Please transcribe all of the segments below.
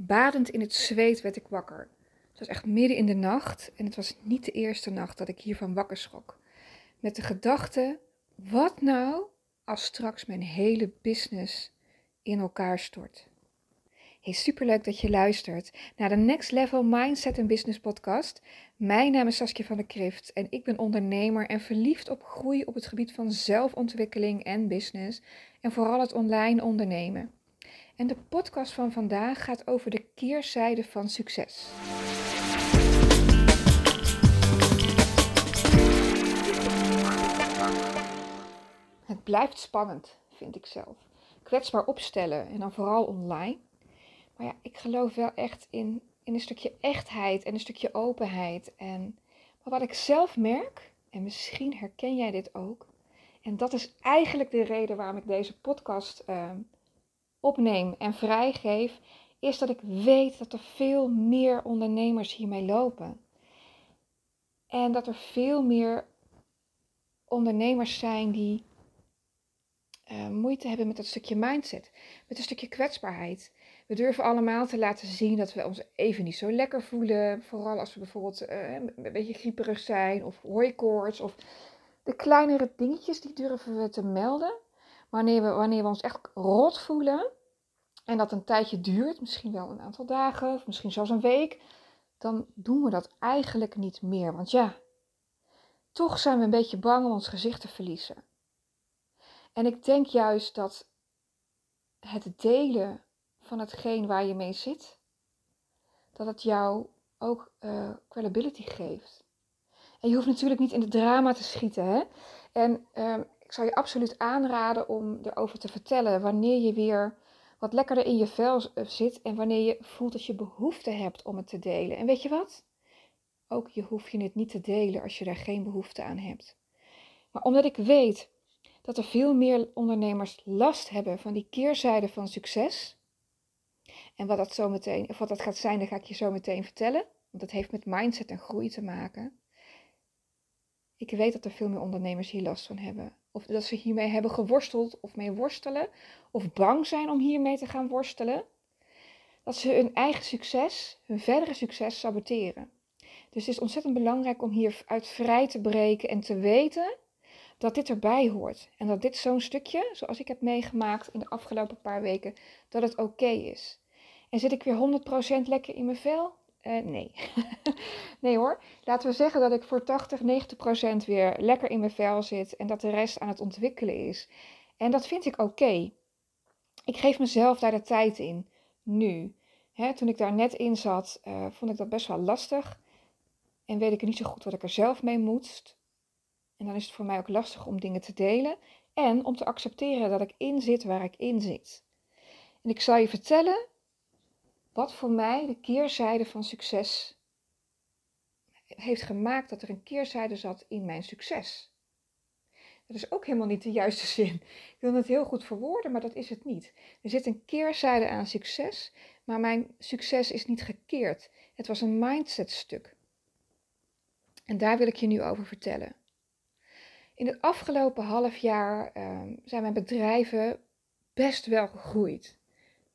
badend in het zweet werd ik wakker. Het was echt midden in de nacht en het was niet de eerste nacht dat ik hiervan wakker schrok. Met de gedachte, wat nou als straks mijn hele business in elkaar stort? Hey, superleuk dat je luistert naar de Next Level Mindset and Business podcast. Mijn naam is Saskia van der Krift en ik ben ondernemer en verliefd op groei op het gebied van zelfontwikkeling en business en vooral het online ondernemen. En de podcast van vandaag gaat over de keerzijde van succes. Het blijft spannend, vind ik zelf. Kwetsbaar opstellen en dan vooral online. Maar ja, ik geloof wel echt in, in een stukje echtheid en een stukje openheid. En, maar wat ik zelf merk, en misschien herken jij dit ook, en dat is eigenlijk de reden waarom ik deze podcast uh, opneem en vrijgeef, is dat ik weet dat er veel meer ondernemers hiermee lopen. En dat er veel meer ondernemers zijn die uh, moeite hebben met dat stukje mindset, met een stukje kwetsbaarheid. We durven allemaal te laten zien dat we ons even niet zo lekker voelen. Vooral als we bijvoorbeeld uh, een beetje grieperig zijn of hooikoorts. Of de kleinere dingetjes die durven we te melden. Wanneer we, wanneer we ons echt rot voelen en dat een tijdje duurt, misschien wel een aantal dagen of misschien zelfs een week, dan doen we dat eigenlijk niet meer. Want ja, toch zijn we een beetje bang om ons gezicht te verliezen. En ik denk juist dat het delen van hetgeen waar je mee zit, dat het jou ook uh, credibility geeft. En je hoeft natuurlijk niet in het drama te schieten. Hè? En uh, ik zou je absoluut aanraden om erover te vertellen wanneer je weer wat lekkerder in je vel eh, zit en wanneer je voelt dat je behoefte hebt om het te delen. En weet je wat? Ook je hoeft je het niet te delen als je daar geen behoefte aan hebt. Maar omdat ik weet dat er veel meer ondernemers last hebben van die keerzijde van succes. En wat dat, zo meteen, of wat dat gaat zijn, dat ga ik je zo meteen vertellen. Want dat heeft met mindset en groei te maken. Ik weet dat er veel meer ondernemers hier last van hebben. Of dat ze hiermee hebben geworsteld of mee worstelen. Of bang zijn om hiermee te gaan worstelen. Dat ze hun eigen succes, hun verdere succes saboteren. Dus het is ontzettend belangrijk om hieruit vrij te breken en te weten dat dit erbij hoort. En dat dit zo'n stukje, zoals ik heb meegemaakt in de afgelopen paar weken, dat het oké is. En zit ik weer 100% lekker in mijn vel? Uh, nee. nee hoor. Laten we zeggen dat ik voor 80, 90% weer lekker in mijn vel zit en dat de rest aan het ontwikkelen is. En dat vind ik oké. Ik geef mezelf daar de tijd in. Nu. Hè, toen ik daar net in zat, uh, vond ik dat best wel lastig. En weet ik niet zo goed wat ik er zelf mee moest. En dan is het voor mij ook lastig om dingen te delen. En om te accepteren dat ik in zit waar ik in zit. En ik zal je vertellen wat voor mij de keerzijde van succes heeft gemaakt dat er een keerzijde zat in mijn succes. Dat is ook helemaal niet de juiste zin. Ik wil het heel goed verwoorden, maar dat is het niet. Er zit een keerzijde aan succes, maar mijn succes is niet gekeerd. Het was een mindset stuk. En daar wil ik je nu over vertellen. In het afgelopen half jaar uh, zijn mijn bedrijven best wel gegroeid.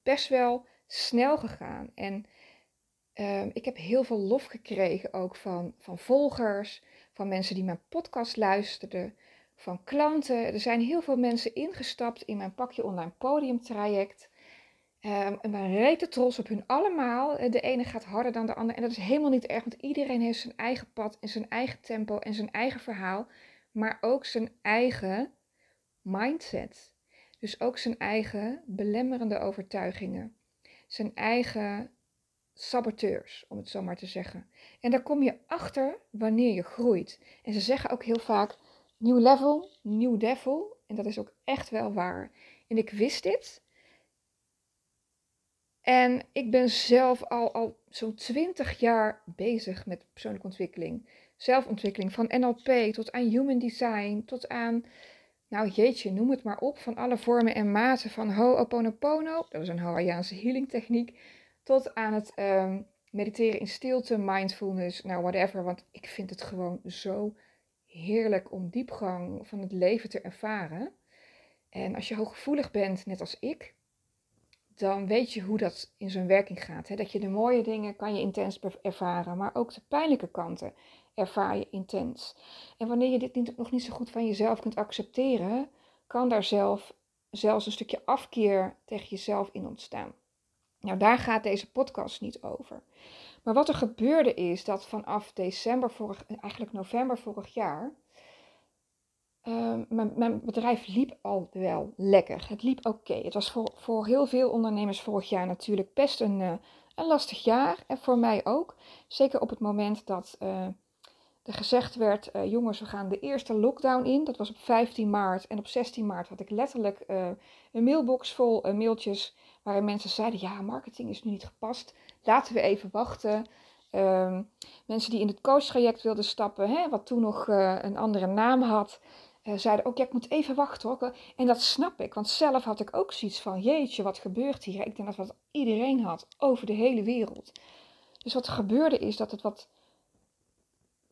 Best wel snel gegaan. En uh, ik heb heel veel lof gekregen ook van, van volgers, van mensen die mijn podcast luisterden, van klanten. Er zijn heel veel mensen ingestapt in mijn pakje online podium traject. Um, en ben rete trots op hun allemaal. De ene gaat harder dan de ander. En dat is helemaal niet erg, want iedereen heeft zijn eigen pad en zijn eigen tempo en zijn eigen verhaal. Maar ook zijn eigen mindset. Dus ook zijn eigen belemmerende overtuigingen zijn eigen saboteurs, om het zo maar te zeggen. En daar kom je achter wanneer je groeit. En ze zeggen ook heel vaak: nieuw level, nieuw devil. En dat is ook echt wel waar. En ik wist dit. En ik ben zelf al, al zo'n 20 jaar bezig met persoonlijke ontwikkeling. Zelfontwikkeling van NLP tot aan human design, tot aan nou jeetje, noem het maar op, van alle vormen en maten van Ho'oponopono, dat is een Hawaiiaanse healing techniek, tot aan het ehm, mediteren in stilte, mindfulness, nou whatever, want ik vind het gewoon zo heerlijk om diepgang van het leven te ervaren. En als je hooggevoelig bent, net als ik, dan weet je hoe dat in zijn werking gaat. Hè? Dat je de mooie dingen kan je intens ervaren, maar ook de pijnlijke kanten ervaar je intens. En wanneer je dit niet, nog niet zo goed van jezelf kunt accepteren, kan daar zelf, zelfs een stukje afkeer tegen jezelf in ontstaan. Nou, daar gaat deze podcast niet over. Maar wat er gebeurde is dat vanaf december vorig, eigenlijk november vorig jaar, Ehm, mijn, mijn, bedrijf liep al wel lekker. Het liep oké. Het was voor, voor heel veel ondernemers vorig jaar natuurlijk best een, uh, een lastig jaar. En voor mij ook. Zeker op het moment dat uh, er gezegd werd: uh, jongens, we gaan de eerste lockdown in. Dat was op 15 maart. En op 16 maart had ik letterlijk een mailbox vol mailtjes. Waarin mensen zeiden: ja, marketing is nu niet gepast. Laten we even wachten. Um, mensen die in het coach-traject wilden stappen, hè, wat toen nog een andere naam had zeiden ook, ja, ik moet even wachten hoor. En dat snap ik, want zelf had ik ook zoiets van, jeetje, wat gebeurt hier? Ik denk dat wat iedereen had, over de hele wereld. Dus wat gebeurde is dat het wat,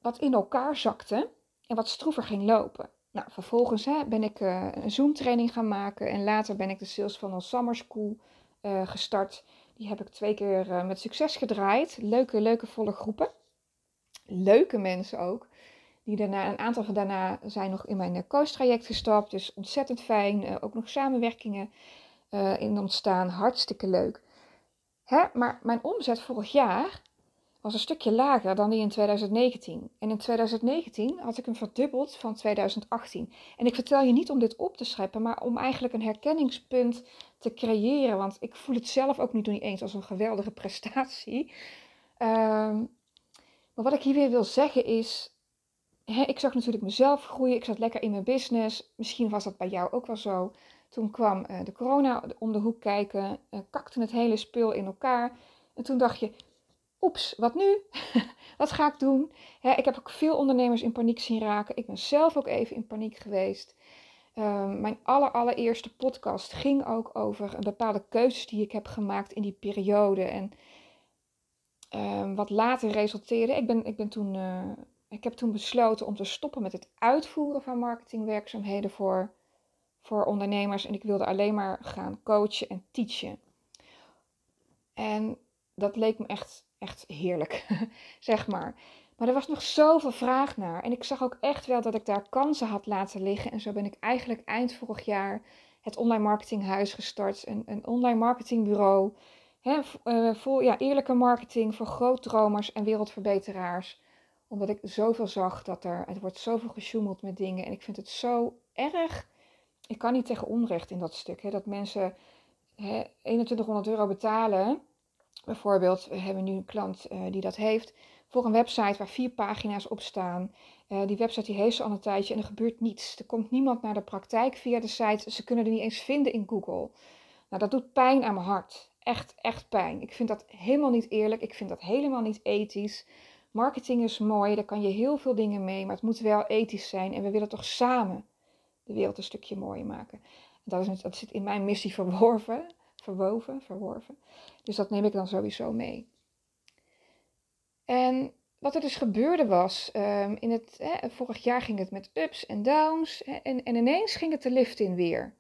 wat in elkaar zakte en wat stroever ging lopen. Nou, vervolgens hè, ben ik uh, een Zoom-training gaan maken en later ben ik de Sales Funnel Summer School uh, gestart. Die heb ik twee keer met succes gedraaid. Leuke, leuke volle groepen. Leuke mensen ook. Die daarna, een aantal van daarna zijn nog in mijn eh, coach-traject gestapt. Dus ontzettend fijn. Ook nog samenwerkingen in ontstaan. Hartstikke leuk. Hè? Maar mijn omzet vorig jaar was een stukje lager dan die in 2019. En in 2019 had ik hem verdubbeld van 2018. En ik vertel je niet om dit op te scheppen, maar om eigenlijk een herkenningspunt te creëren. Want ik voel het zelf ook niet, niet eens als een geweldige prestatie. Um, maar wat ik hier weer wil zeggen is, ik zag natuurlijk mezelf groeien. Ik zat lekker in mijn business. Misschien was dat bij jou ook wel zo. Toen kwam uh, de corona om de hoek kijken. Uh, kakte het hele spul in elkaar. En toen dacht je, oeps, wat nu? wat ga ik doen? ik heb ook veel ondernemers in paniek zien raken. Ik ben zelf ook even in paniek geweest. Uh, mijn aller, allereerste podcast ging ook over een bepaalde keuzes die ik heb gemaakt in die periode. En ehm, wat later resulteerde. Ik ben, ik ben toen eh, ik heb toen besloten om te stoppen met het uitvoeren van marketingwerkzaamheden voor, voor ondernemers. En ik wilde alleen maar gaan coachen en teachen. En dat leek me echt, echt heerlijk, zeg maar. Maar er was nog zoveel vraag naar. En ik zag ook echt wel dat ik daar kansen had laten liggen. En zo ben ik eigenlijk eind vorig jaar het online marketinghuis gestart. Een, een online marketingbureau. Hè, uh, voor ja, eerlijke marketing voor grootdromers en wereldverbeteraars omdat ik zoveel zag dat er, het wordt zoveel gesjoemeld met dingen. En ik vind het zo erg. Ik kan niet tegen onrecht in dat stuk. Hè, dat mensen hè, 2100 euro betalen. Bijvoorbeeld, we hebben nu een klant uh, die dat heeft. Voor een website waar vier pagina's op staan. Uh, die website die heeft ze al een tijdje en er gebeurt niets. Er komt niemand naar de praktijk via de site. Ze kunnen er niet eens vinden in Google. Nou, dat doet pijn aan mijn hart. Echt, echt pijn. Ik vind dat helemaal niet eerlijk. Ik vind dat helemaal niet ethisch. Marketing is mooi, daar kan je heel veel dingen mee, maar het moet wel ethisch zijn. En we willen toch samen de wereld een stukje mooier maken. Dat, is, dat zit in mijn missie verworven, verwoven, verworven. Dus dat neem ik dan sowieso mee. En wat er dus gebeurde was, um, in het, vorig jaar ging het met ups en downs. En, en ineens ging het de lift in weer.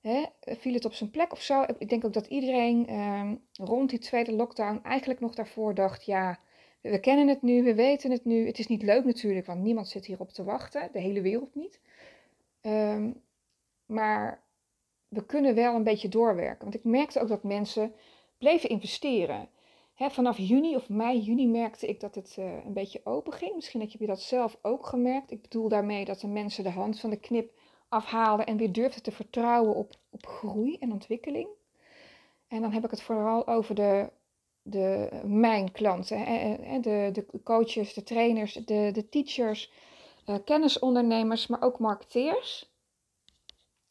Hè, viel het op zijn plek of zo? Ik denk ook dat iedereen um, rond die tweede lockdown eigenlijk nog daarvoor dacht, ja, we kennen het nu, we weten het nu. Het is niet leuk natuurlijk, want niemand zit hierop te wachten, de hele wereld niet. Um, maar we kunnen wel een beetje doorwerken. Want ik merkte ook dat mensen bleven investeren. vanaf juni of mei, juni merkte ik dat het uh, een beetje open ging. Misschien heb je dat zelf ook gemerkt. Ik bedoel daarmee dat de mensen de hand van de knip afhaalden en weer durfden te vertrouwen op, op groei en ontwikkeling. En dan heb ik het vooral over de de, mijn klanten, de, de coaches, de trainers, de, de teachers, uh, kennisondernemers, maar ook marketeers.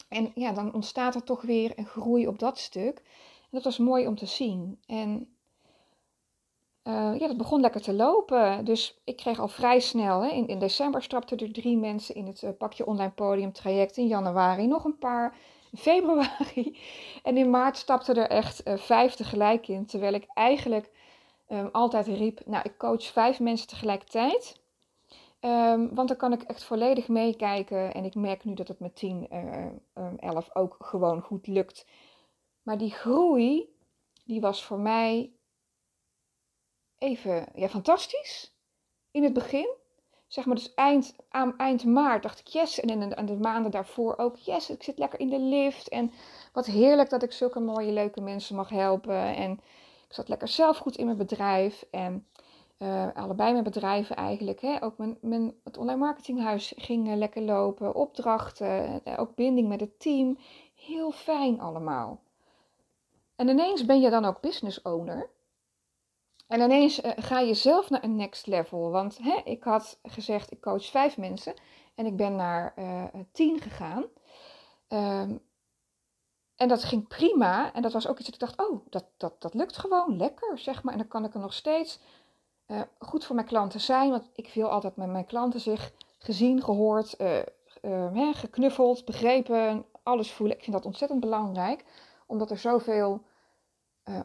En ja, dan ontstaat er toch weer een groei op dat stuk. En dat was mooi om te zien. En uh, ja, dat begon lekker te lopen. Dus ik kreeg al vrij snel, hè, in, in december stapten er drie mensen in het uh, pakje online podium traject. In januari nog een paar februari. En in maart stapte er echt uh, vijf tegelijk in. Terwijl ik eigenlijk um, altijd riep, nou ik coach vijf mensen tegelijkertijd. Um, want dan kan ik echt volledig meekijken. En ik merk nu dat het met 10, uh, um, 11 ook gewoon goed lukt. Maar die groei, die was voor mij even ja, fantastisch in het begin. Zeg maar, dus eind, aan, eind maart dacht ik yes. En in de, de maanden daarvoor ook yes. Ik zit lekker in de lift. En wat heerlijk dat ik zulke mooie, leuke mensen mag helpen. En ik zat lekker zelf goed in mijn bedrijf. En uh, allebei mijn bedrijven eigenlijk. Hè. Ook mijn, mijn, het online marketinghuis ging uh, lekker lopen. Opdrachten, uh, ook binding met het team. Heel fijn allemaal. En ineens ben je dan ook business owner. En ineens ga je zelf naar een next level. Want hè, ik had gezegd, ik coach vijf mensen. En ik ben naar tien gegaan. Um, en dat ging prima. En dat was ook iets dat ik dacht, oh, dat, dat, dat lukt gewoon lekker, zeg maar. En dan kan ik er nog steeds uh, goed voor mijn klanten zijn. Want ik wil altijd met mijn klanten zich gezien, gehoord, uh, uh, geknuffeld, begrepen, alles voelen. Ik vind dat ontzettend belangrijk, omdat er zoveel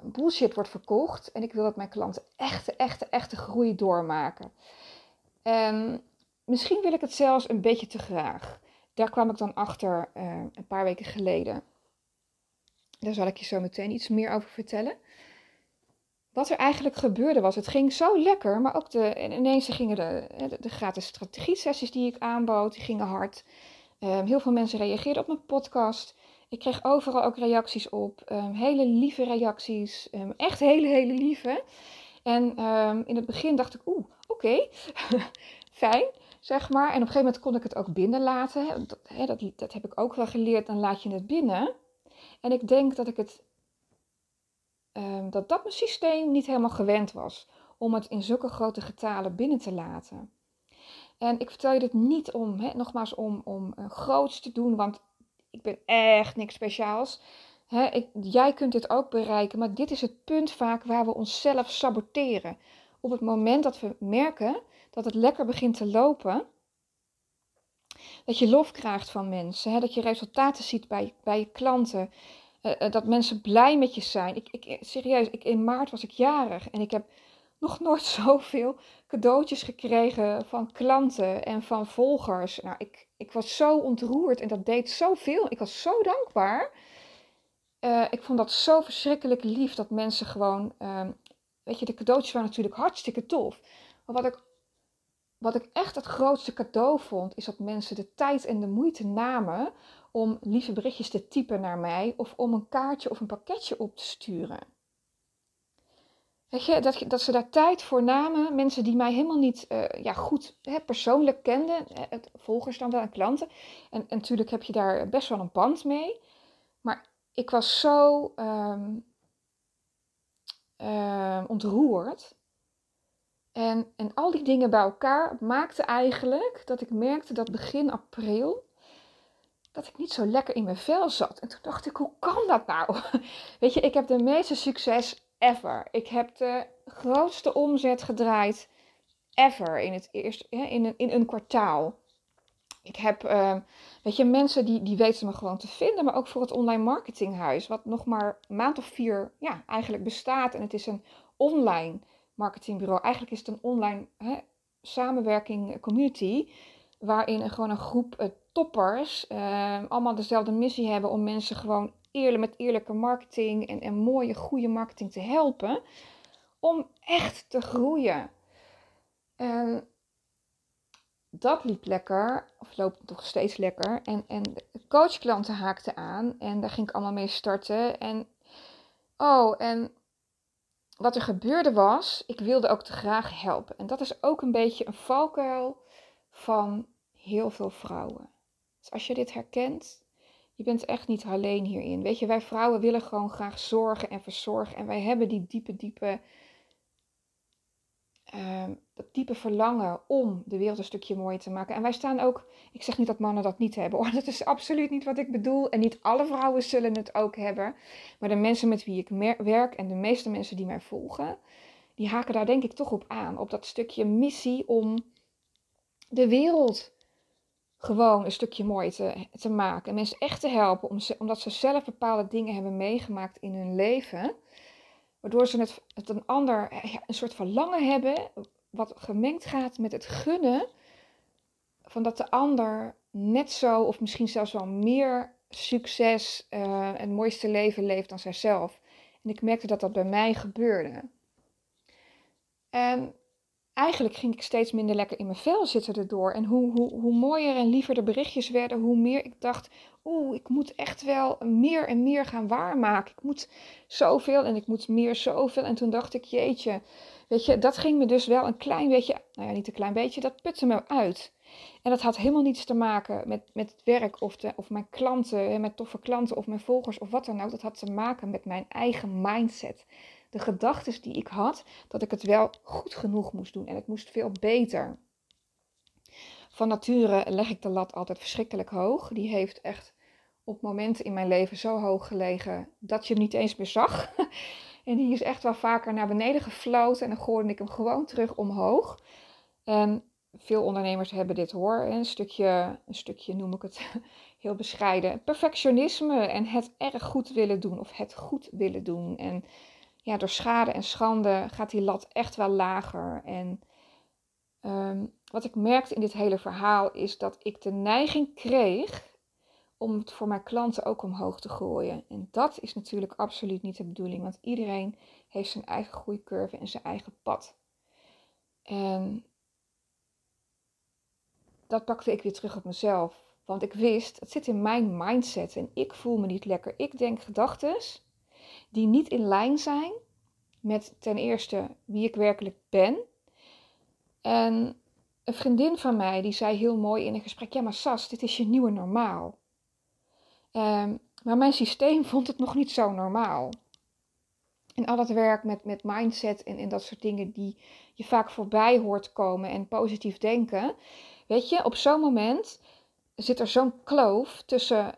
bullshit wordt verkocht. En ik wil dat mijn klanten echte, echte, echte groei doormaken. En misschien wil ik het zelfs een beetje te graag. Daar kwam ik dan achter een paar weken geleden. Daar zal ik je zo meteen iets meer over vertellen wat er eigenlijk gebeurde was, het ging zo lekker, maar ook de, ineens gingen de, de, de gratis strategie-sessies die ik aanbood, die gingen hard. Um, heel veel mensen reageerden op mijn podcast. Ik kreeg overal ook reacties op, um, hele lieve reacties, um, echt hele, hele lieve. En in het begin dacht ik, oeh, oké, fijn, zeg maar. En op een gegeven moment kon ik het ook binnenlaten. Dat, dat heb ik ook wel geleerd, dan laat je het binnen. En ik denk dat ik het Ehm, dat dat mijn systeem niet helemaal gewend was om het in zulke grote getalen binnen te laten. En ik vertel je dit niet om, nogmaals, om, om uh, groots te doen, want ik ben echt niks speciaals. Jij kunt dit ook bereiken, maar dit is het punt vaak waar we onszelf saboteren. Op het moment dat we merken dat het lekker begint te lopen, dat je lof krijgt van mensen, dat je resultaten ziet bij, bij je klanten, uh, dat mensen blij met je zijn. Ik, ik, serieus, ik, in maart was ik jarig en ik heb nog nooit zoveel cadeautjes gekregen van klanten en van volgers. Nou, ik, ik was zo ontroerd en dat deed zoveel. Ik was zo dankbaar. Uh, ik vond dat zo verschrikkelijk lief dat mensen gewoon. Uh, weet je, de cadeautjes waren natuurlijk hartstikke tof. Maar wat ik, wat ik echt het grootste cadeau vond, is dat mensen de tijd en de moeite namen om lieve berichtjes te typen naar mij of om een kaartje of een pakketje op te sturen. Weet je, dat, dat ze daar tijd voor namen, mensen die mij helemaal niet uh, ja, goed hè, persoonlijk kenden, hè, volgers dan wel en klanten. En, en, natuurlijk heb je daar best wel een band mee. Maar ik was zo um, uh, ontroerd. En, en al die dingen bij elkaar maakten eigenlijk dat ik merkte dat begin april dat ik niet zo lekker in mijn vel zat. En toen dacht ik, hoe kan dat nou? Weet je, ik heb de meeste succes ever. Ik heb de grootste omzet gedraaid ever in, het eerste, in, een, in een kwartaal. Ik heb, uh, weet je, mensen die, die weten me gewoon te vinden, maar ook voor het online marketinghuis, wat nog maar een maand of vier ja, eigenlijk bestaat. En het is een online marketingbureau. Eigenlijk is het een online hè, samenwerking community, waarin gewoon een groep uh, toppers uh, allemaal dezelfde missie hebben om mensen gewoon eerlijk met eerlijke marketing en, en mooie, goede marketing te helpen. Om echt te groeien. En dat liep lekker, of loopt nog steeds lekker. En, en coachklanten haakten aan en daar ging ik allemaal mee starten. En oh, en wat er gebeurde was, ik wilde ook te graag helpen. En dat is ook een beetje een valkuil van heel veel vrouwen. Dus als je dit herkent, je bent echt niet alleen hierin. Weet je, wij vrouwen willen gewoon graag zorgen en verzorgen. En wij hebben die diepe, diepe, uh, dat diepe verlangen om de wereld een stukje mooier te maken. En wij staan ook, ik zeg niet dat mannen dat niet hebben hoor. Dat is absoluut niet wat ik bedoel. En niet alle vrouwen zullen het ook hebben. Maar de mensen met wie ik werk en de meeste mensen die mij volgen, die haken daar denk ik toch op aan. Op dat stukje missie om de wereld gewoon een stukje mooi te, te maken. En mensen echt te helpen, om omdat ze zelf bepaalde dingen hebben meegemaakt in hun leven. Waardoor ze het, een ander, een soort verlangen hebben, wat gemengd gaat met het gunnen. Van dat de ander net zo, of misschien zelfs wel meer succes, uh, het mooiste leven leeft dan zijzelf. En ik merkte dat dat bij mij gebeurde. En eigenlijk ging ik steeds minder lekker in mijn vel zitten erdoor. En hoe, hoe, hoe mooier en liever de berichtjes werden, hoe meer ik dacht: oeh, ik moet echt wel meer en meer gaan waarmaken. Ik moet zoveel en ik moet meer zoveel. En toen dacht ik: jeetje, weet je, dat ging me dus wel een klein beetje, nou ja, niet een klein beetje, dat putte me uit. En dat had helemaal niets te maken met, met het werk of, de, of mijn klanten, met toffe klanten of mijn volgers of wat dan ook. Dat had te maken met mijn eigen mindset de gedachten die ik had, dat ik het wel goed genoeg moest doen en het moest veel beter. Van nature leg ik de lat altijd verschrikkelijk hoog. Die heeft echt op momenten in mijn leven zo hoog gelegen dat je hem niet eens meer zag. En die is echt wel vaker naar beneden gefloten en dan gooide ik hem gewoon terug omhoog. En veel ondernemers hebben dit hoor. Een stukje, een stukje noem ik het heel bescheiden. Perfectionisme en het erg goed willen doen of het goed willen doen. En ja, door schade en schande gaat die lat echt wel lager. En ehm, wat ik merkte in dit hele verhaal is dat ik de neiging kreeg om het voor mijn klanten ook omhoog te gooien. En dat is natuurlijk absoluut niet de bedoeling, want iedereen heeft zijn eigen groeicurve en zijn eigen pad. En dat pakte ik weer terug op mezelf. Want ik wist, het zit in mijn mindset en ik voel me niet lekker. Ik denk gedachten die niet in lijn zijn met ten eerste wie ik werkelijk ben. En een vriendin van mij die zei heel mooi in een gesprek: Ja, maar Sas, dit is je nieuwe normaal. Um, maar mijn systeem vond het nog niet zo normaal. En al dat werk met, met mindset en, en dat soort dingen die je vaak voorbij hoort komen en positief denken. Weet je, op zo'n moment zit er zo'n kloof tussen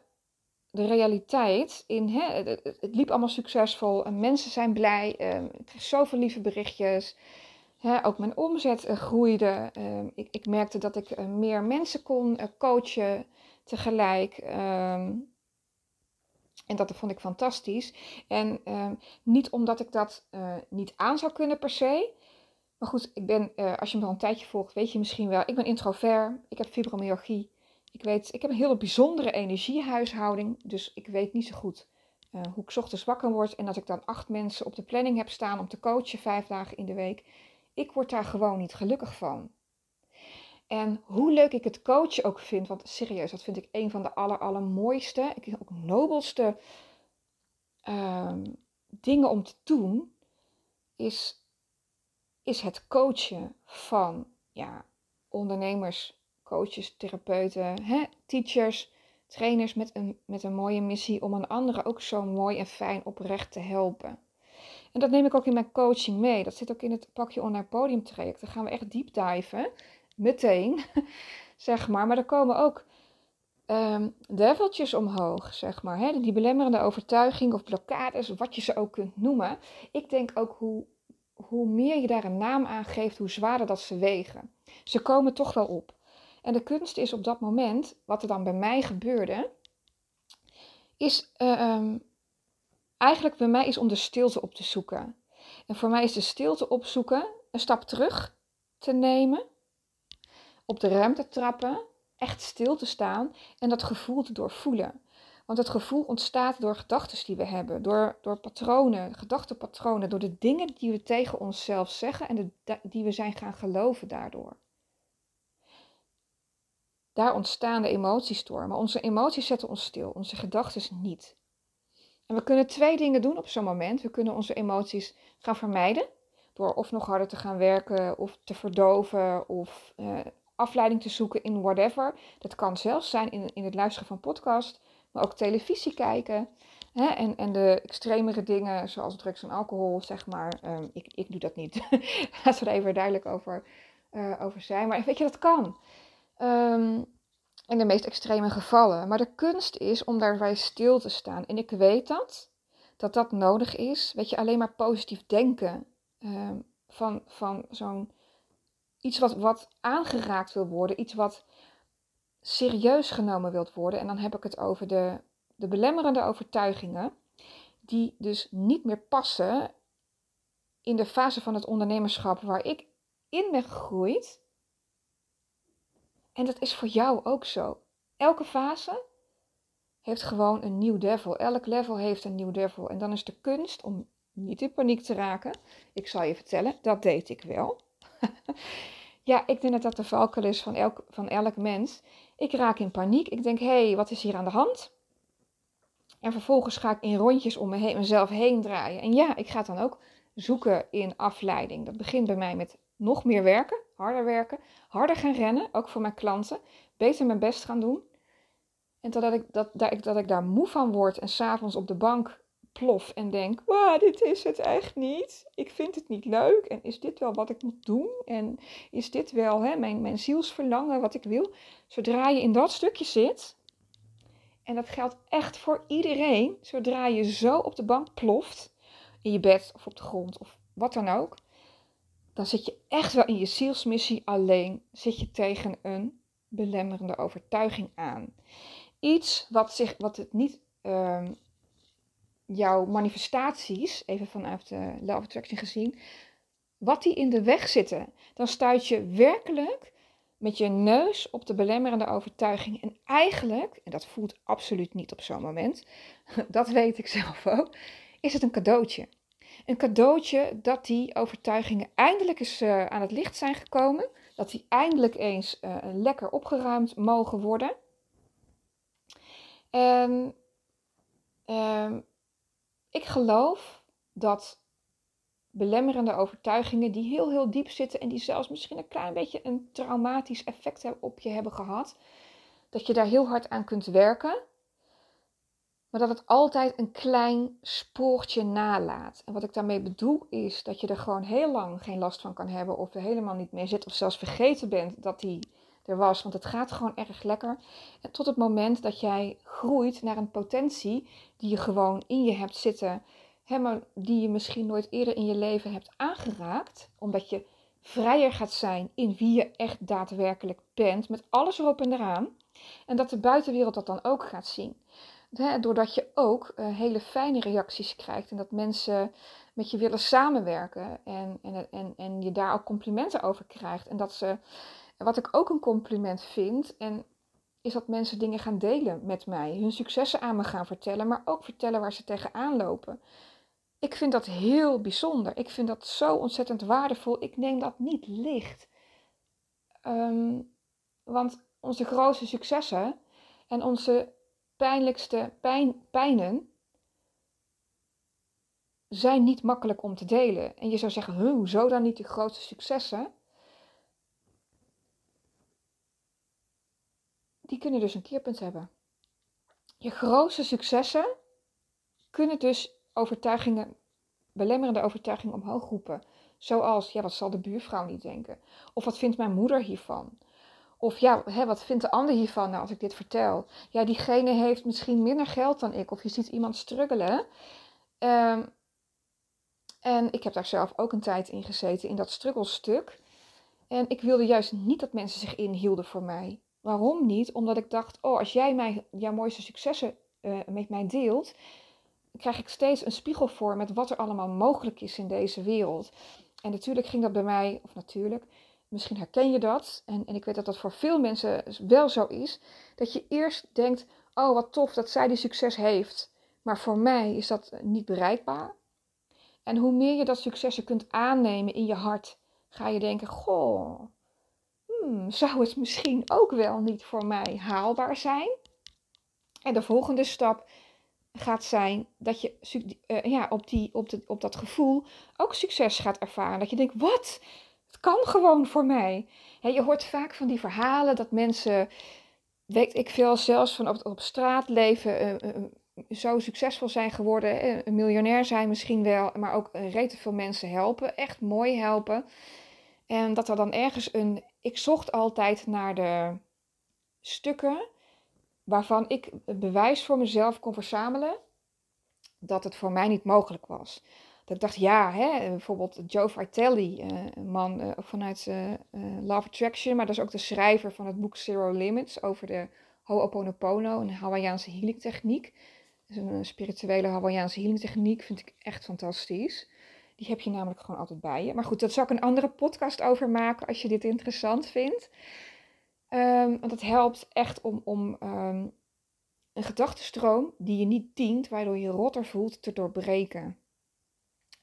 de realiteit in, hè, het, liep allemaal succesvol en mensen zijn blij. Um, ik kreeg zoveel lieve berichtjes. Hè, ook mijn omzet uh, groeide. Um, ik, ik, merkte dat ik uh, meer mensen kon uh, coachen tegelijk. Um, en dat vond ik fantastisch. En niet omdat ik dat niet aan zou kunnen per se. Maar goed, ik ben, als je me al een tijdje volgt, weet je misschien wel. Ik ben introvert. Ik heb fibromyalgie. Ik weet, ik heb een hele bijzondere energiehuishouding, dus ik weet niet zo goed uh, hoe ik ochtends wakker word en dat ik dan acht mensen op de planning heb staan om te coachen vijf dagen in de week. Ik word daar gewoon niet gelukkig van. En hoe leuk ik het coachen ook vind, want serieus, dat vind ik een van de aller, allermooiste, ik ook nobelste uh, dingen om te doen, is, is het coachen van ja, ondernemers, coaches, therapeuten, hè, teachers, trainers met een, met een mooie missie om een andere ook zo mooi en fijn oprecht te helpen. En dat neem ik ook in mijn coaching mee. Dat zit ook in het pakje online podium traject. Daar gaan we echt diep diven. Meteen, zeg maar. Maar er komen ook um, develtjes omhoog, zeg maar. Hè? Die belemmerende overtuiging of blokkades, wat je ze ook kunt noemen. Ik denk ook hoe, hoe meer je daar een naam aan geeft, hoe zwaarder dat ze wegen. Ze komen toch wel op. En de kunst is op dat moment, wat er dan bij mij gebeurde, is uh, eigenlijk bij mij is om de stilte op te zoeken. En voor mij is de stilte opzoeken een stap terug te nemen, op de ruimte trappen, echt stil te staan en dat gevoel te doorvoelen. Want het gevoel ontstaat door gedachten die we hebben, door, door patronen, gedachtenpatronen, door de dingen die we tegen onszelf zeggen en de, die we zijn gaan geloven daardoor. Daar ontstaan de emotiestormen. Onze emoties zetten ons stil, onze gedachten niet. En we kunnen twee dingen doen op zo'n moment. We kunnen onze emoties gaan vermijden. Door of nog harder te gaan werken, of te verdoven, of uh, afleiding te zoeken in whatever. Dat kan zelfs zijn in, in het luisteren van podcast, maar ook televisie kijken. En, en de extremere dingen, zoals drugs en alcohol, zeg maar. Um, ik, ik doe dat niet. Laten we er even duidelijk over, uh, over zijn. Maar weet je, dat kan. Um, in de meest extreme gevallen. Maar de kunst is om daarbij stil te staan. En ik weet dat, dat dat nodig is. Weet je, alleen maar positief denken. Um, van van zo'n iets wat, wat aangeraakt wil worden. Iets wat serieus genomen wilt worden. En dan heb ik het over de, de belemmerende overtuigingen. Die dus niet meer passen in de fase van het ondernemerschap waar ik in ben gegroeid. En dat is voor jou ook zo. Elke fase heeft gewoon een nieuw devil. Elk level heeft een nieuw devil. En dan is de kunst om niet in paniek te raken. Ik zal je vertellen, dat deed ik wel. ja, ik denk dat dat de valkuil is van elk, van elk mens. Ik raak in paniek. Ik denk, hé, hey, wat is hier aan de hand? En vervolgens ga ik in rondjes om me mezelf heen draaien. En ja, ik ga dan ook zoeken in afleiding. Dat begint bij mij met nog meer werken, harder werken, harder gaan rennen, ook voor mijn klanten. Beter mijn best gaan doen. En totdat ik, dat, ik, dat ik daar moe van word en s'avonds op de bank plof en denk: wow, dit is het echt niet. Ik vind het niet leuk. En is dit wel wat ik moet doen? En is dit wel hè, mijn, mijn zielsverlangen wat ik wil? Zodra je in dat stukje zit, en dat geldt echt voor iedereen, zodra je zo op de bank ploft, in je bed of op de grond of wat dan ook, dan zit je echt wel in je zielsmissie alleen, zit je tegen een belemmerende overtuiging aan. Iets wat, zich, wat het niet uh, jouw manifestaties, even vanuit de of Attraction gezien, wat die in de weg zitten, dan stuit je werkelijk met je neus op de belemmerende overtuiging. En eigenlijk, en dat voelt absoluut niet op zo'n moment, dat weet ik zelf ook, is het een cadeautje. Een cadeautje dat die overtuigingen eindelijk eens uh, aan het licht zijn gekomen. Dat die eindelijk eens uh, lekker opgeruimd mogen worden. En uh, ik geloof dat belemmerende overtuigingen die heel heel diep zitten en die zelfs misschien een klein beetje een traumatisch effect op je hebben gehad, dat je daar heel hard aan kunt werken, maar dat het altijd een klein spoortje nalaat. En wat ik daarmee bedoel is dat je er gewoon heel lang geen last van kan hebben of er helemaal niet meer zit of zelfs vergeten bent dat die er was, want het gaat gewoon erg lekker. En tot het moment dat jij groeit naar een potentie die je gewoon in je hebt zitten, hè, die je misschien nooit eerder in je leven hebt aangeraakt, omdat je vrijer gaat zijn in wie je echt daadwerkelijk bent, met alles erop en eraan. En dat de buitenwereld dat dan ook gaat zien. Doordat je ook uh, hele fijne reacties krijgt en dat mensen met je willen samenwerken en, en, en, en je daar ook complimenten over krijgt. En dat ze wat ik ook een compliment vind, en is dat mensen dingen gaan delen met mij, hun successen aan me gaan vertellen, maar ook vertellen waar ze tegenaan lopen. Ik vind dat heel bijzonder. Ik vind dat zo ontzettend waardevol. Ik neem dat niet licht. Ehm, want onze grootste successen en onze pijnlijkste pijn, pijnen zijn niet makkelijk om te delen. En je zou zeggen, hoezo dan niet de grootste successen? die kunnen dus een keerpunt hebben. Je grootste successen kunnen dus overtuigingen, belemmerende overtuigingen omhoog roepen. Zoals, ja, wat zal de buurvrouw niet denken? Of wat vindt mijn moeder hiervan? Of ja, hè, wat vindt de ander hiervan nou, als ik dit vertel? Ja, diegene heeft misschien minder geld dan ik. Of je ziet iemand struggelen. Um, en ik heb daar zelf ook een tijd in gezeten, in dat struggelstuk. En ik wilde juist niet dat mensen zich inhielden voor mij. Waarom niet? Omdat ik dacht, oh, als jij mij, jouw mooiste successen uh, met mij deelt, krijg ik steeds een spiegel voor met wat er allemaal mogelijk is in deze wereld. En natuurlijk ging dat bij mij, of natuurlijk, misschien herken je dat. En, en ik weet dat dat voor veel mensen wel zo is. Dat je eerst denkt, oh wat tof dat zij die succes heeft. Maar voor mij is dat niet bereikbaar. En hoe meer je dat successen kunt aannemen in je hart, ga je denken, goh, hmm, zou het misschien ook wel niet voor mij haalbaar zijn? En de volgende stap gaat zijn dat je uh, ja, op, die, op, de, op dat gevoel ook succes gaat ervaren. Dat je denkt, wat? Het kan gewoon voor mij. Je hoort vaak van die verhalen dat mensen, weet ik veel, zelfs van op, straat leven, uh, uh, zo succesvol zijn geworden. Een miljonair zijn misschien wel, maar ook rete veel mensen helpen. Echt mooi helpen. En dat er dan ergens een. Ik zocht altijd naar de stukken waarvan ik bewijs voor mezelf kon verzamelen dat het voor mij niet mogelijk was. Ik dacht, ja, hè, bijvoorbeeld Joe Vitelli, eh, een man uh, vanuit uh, Love Attraction, maar dat is ook de schrijver van het boek Zero Limits over de Ho'oponopono, een Hawaiiaanse healing techniek. Dus een spirituele Hawaiiaanse healing techniek vind ik echt fantastisch. Die heb je namelijk gewoon altijd bij je. Maar goed, daar zal ik een andere podcast over maken als je dit interessant vindt. Um, want het helpt echt om, om um, een gedachtenstroom die je niet dient, waardoor je rotter voelt, te doorbreken.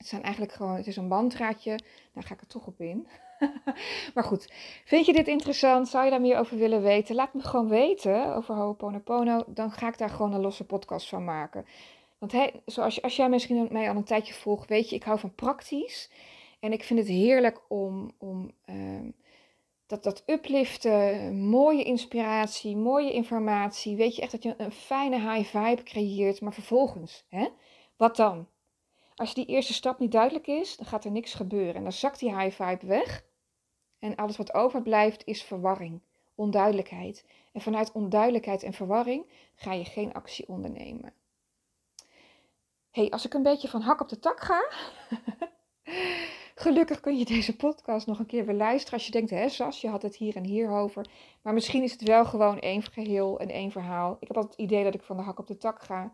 Het zijn eigenlijk gewoon, het is een mantraatje, daar ga ik er toch op in. maar goed, vind je dit interessant? Zou je daar meer over willen weten? Laat me gewoon weten over Ho'oponopono. Dan ga ik daar gewoon een losse podcast van maken. Want zoals als jij misschien mij al een tijdje volgt, weet je, ik hou van praktisch. En ik vind het heerlijk om, om ehm, dat, dat upliften, mooie inspiratie, mooie informatie. Weet je echt dat je een fijne high vibe creëert. Maar vervolgens, hè? wat dan? Als die eerste stap niet duidelijk is, dan gaat er niks gebeuren. En dan zakt die high vibe weg. En alles wat overblijft is verwarring, onduidelijkheid. En vanuit onduidelijkheid en verwarring ga je geen actie ondernemen. hey, als ik een beetje van hak op de tak ga. Gelukkig kun je deze podcast nog een keer weer luisteren als je denkt, hè Sas, je had het hier en hier over. Maar misschien is het wel gewoon één geheel en één verhaal. Ik heb altijd het idee dat ik van de hak op de tak ga.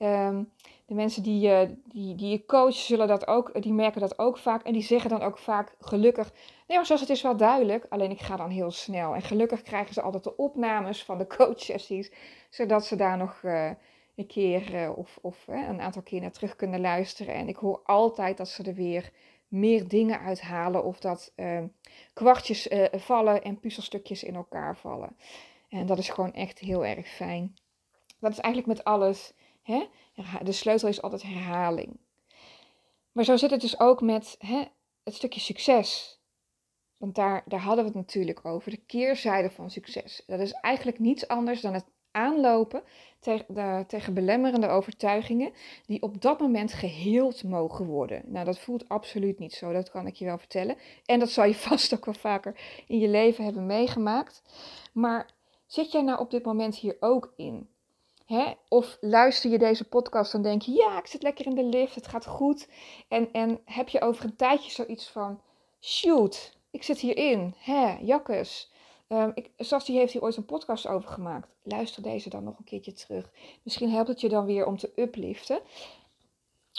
Ehm, de mensen die, uh, die, die je coach zullen dat ook, die merken dat ook vaak. En die zeggen dan ook vaak gelukkig, nee maar zoals het is wel duidelijk, alleen ik ga dan heel snel. En gelukkig krijgen ze altijd de opnames van de coachsessies, zodat ze daar nog uh, een keer uh, of, of een aantal keer naar terug kunnen luisteren. En ik hoor altijd dat ze er weer meer dingen uithalen of dat ehm, kwartjes vallen en puzzelstukjes in elkaar vallen. En dat is gewoon echt heel erg fijn. Dat is eigenlijk met alles. Hè? De sleutel is altijd herhaling. Maar zo zit het dus ook met hè, het stukje succes. Want daar, daar hadden we het natuurlijk over. De keerzijde van succes. Dat is eigenlijk niets anders dan het aanlopen de, tegen belemmerende overtuigingen die op dat moment geheeld mogen worden. Nou, dat voelt absoluut niet zo, dat kan ik je wel vertellen. En dat zal je vast ook wel vaker in je leven hebben meegemaakt. Maar zit jij nou op dit moment hier ook in? Hè? Of luister je deze podcast en denk je, ja, ik zit lekker in de lift, het gaat goed. En, en heb je over een tijdje zoiets van, shoot, ik zit hierin, hè, jakkes. Um, ik, heeft hier ooit een podcast over gemaakt. Luister deze dan nog een keertje terug. Misschien helpt het je dan weer om te upliften.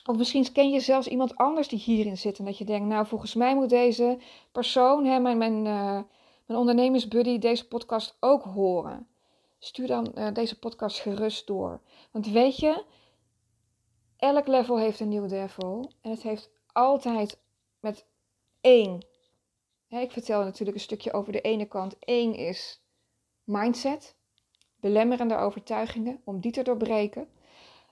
Of misschien ken je zelfs iemand anders die hierin zit. En dat je denkt, nou volgens mij moet deze persoon, hè, mijn, mijn, uh, mijn ondernemersbuddy, deze podcast ook horen stuur dan uh, deze podcast gerust door. Want weet je, elk level heeft een nieuw level. En het heeft altijd met één. Ik vertel natuurlijk een stukje over de ene kant. Eén is mindset, belemmerende overtuigingen, om die te doorbreken.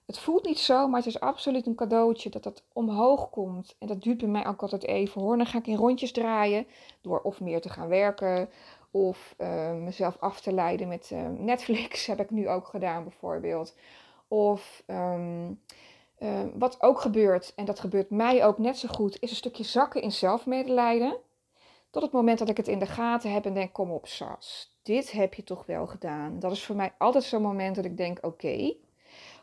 Het voelt niet zo, maar het is absoluut een cadeautje dat dat omhoog komt. En dat duurt bij mij ook altijd even hoor. Dan ga ik in rondjes draaien door of meer te gaan werken of uh, mezelf af te leiden met uh, Netflix heb ik nu ook gedaan bijvoorbeeld. Of um, uh, wat ook gebeurt, en dat gebeurt mij ook net zo goed, is een stukje zakken in zelfmedelijden. Tot het moment dat ik het in de gaten heb en denk, kom op Sas, dit heb je toch wel gedaan. Dat is voor mij altijd zo'n moment dat ik denk, oké.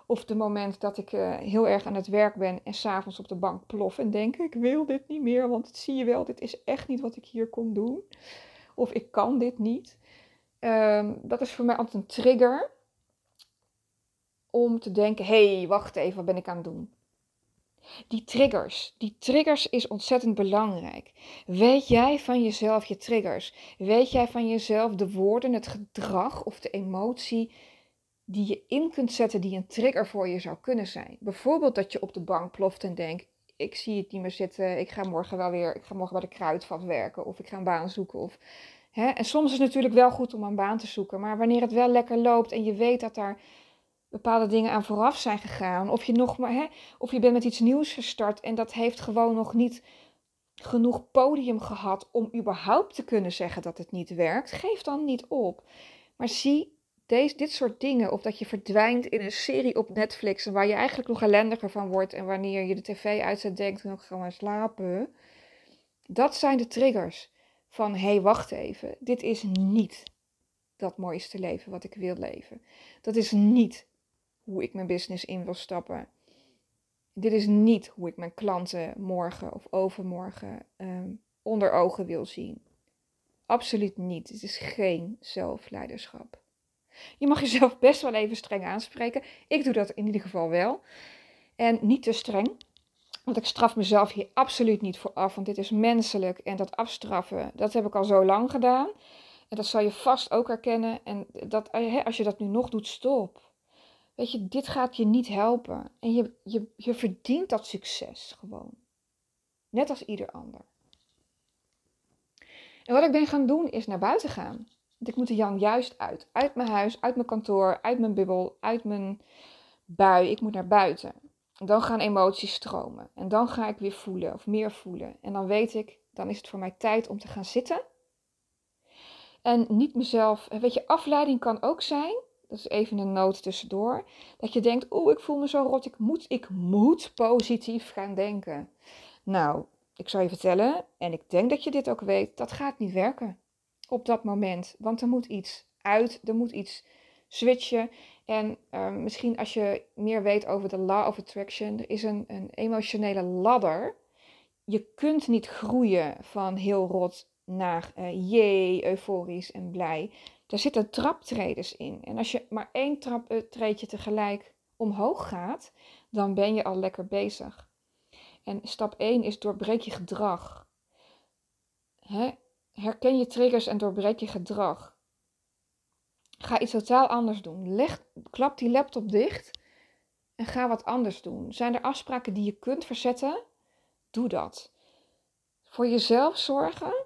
Of de moment dat ik heel erg aan het werk ben en s'avonds op de bank plof en denk, ik wil dit niet meer, want het zie je wel, dit is echt niet wat ik hier kon doen of ik kan dit niet. Ehm, dat is voor mij altijd een trigger om te denken: hé, hey, wacht even, wat ben ik aan het doen? Die triggers, die triggers is ontzettend belangrijk. Weet jij van jezelf je triggers? Weet jij van jezelf de woorden, het gedrag of de emotie die je in kunt zetten die een trigger voor je zou kunnen zijn? Bijvoorbeeld dat je op de bank ploft en denkt: ik zie het niet meer zitten. Ik ga morgen wel weer, ik ga morgen bij de kruidvat werken. Of ik ga een baan zoeken. Of, hè? En soms is het natuurlijk wel goed om een baan te zoeken. Maar wanneer het wel lekker loopt en je weet dat daar bepaalde dingen aan vooraf zijn gegaan. Of je, nog maar, hè, of je bent met iets nieuws gestart en dat heeft gewoon nog niet genoeg podium gehad om überhaupt te kunnen zeggen dat het niet werkt. Geef dan niet op. Maar zie deze, dit soort dingen, of dat je verdwijnt in een serie op Netflix waar je eigenlijk nog ellendiger van wordt en wanneer je de tv uitzet denkt, nog gaan maar slapen. Dat zijn de triggers van hé, hey, wacht even, dit is niet dat mooiste leven wat ik wil leven. Dat is niet hoe ik mijn business in wil stappen. Dit is niet hoe ik mijn klanten morgen of overmorgen ehm, onder ogen wil zien. Absoluut niet. Het is geen zelfleiderschap. Je mag jezelf best wel even streng aanspreken. Ik doe dat in ieder geval wel. En niet te streng. Want ik straf mezelf hier absoluut niet voor af. Want dit is menselijk. En dat afstraffen, dat heb ik al zo lang gedaan. En dat zal je vast ook herkennen. En dat, eh, als je dat nu nog doet, stop. weet je, dit gaat je niet helpen. En je, je, je verdient dat succes gewoon. Net als ieder ander. En wat ik ben gaan doen is naar buiten gaan. Ik moet er Jan juist uit. Uit mijn huis, uit mijn kantoor, uit mijn bubbel, uit mijn bui. Ik moet naar buiten. En dan gaan emoties stromen. En dan ga ik weer voelen of meer voelen. En dan weet ik, dan is het voor mij tijd om te gaan zitten. En niet mezelf, weet je, afleiding kan ook zijn. Dat is even een noot tussendoor. Dat je denkt, oeh, ik voel me zo rot. Ik moet, ik moet positief gaan denken. Nou, ik zal je vertellen, en ik denk dat je dit ook weet, dat gaat niet werken op dat moment. Want er moet iets uit, er moet iets switchen. En ehm, misschien als je meer weet over de law of attraction, er is een, een emotionele ladder. Je kunt niet groeien van heel rot naar uh, jee, euforisch en blij. Daar zitten traptreders in. En als je maar één traptreedje tegelijk omhoog gaat, dan ben je al lekker bezig. En stap 1 is doorbreek je gedrag. Herken je triggers en doorbreek je gedrag. Ga iets totaal anders doen. Leg, klap die laptop dicht en ga wat anders doen. Zijn er afspraken die je kunt verzetten? Doe dat. Voor jezelf zorgen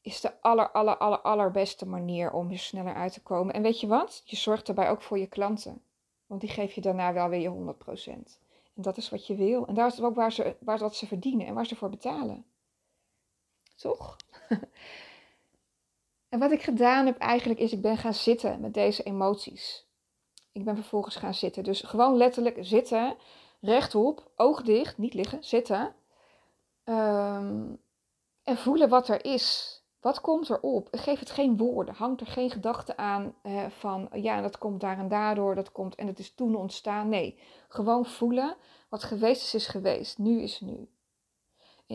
is de aller, aller, aller, allerbeste manier om er sneller uit te komen. En weet je wat? Je zorgt daarbij ook voor je klanten. Want die geef je daarna wel weer je 100%. En dat is wat je wil. En daar is het ook waar ze, waar, wat ze verdienen en waar ze voor betalen. Toch? en wat ik gedaan heb eigenlijk is, ik ben gaan zitten met deze emoties. Ik ben vervolgens gaan zitten. Dus gewoon letterlijk zitten, rechtop, oog dicht, niet liggen, zitten. Um, en voelen wat er is. Wat komt er op? Geef het geen woorden. Hangt er geen gedachte aan eh, van ja, dat komt daar en daardoor, dat komt en het is toen ontstaan. Nee, gewoon voelen. Wat geweest is, is geweest. Nu is nu.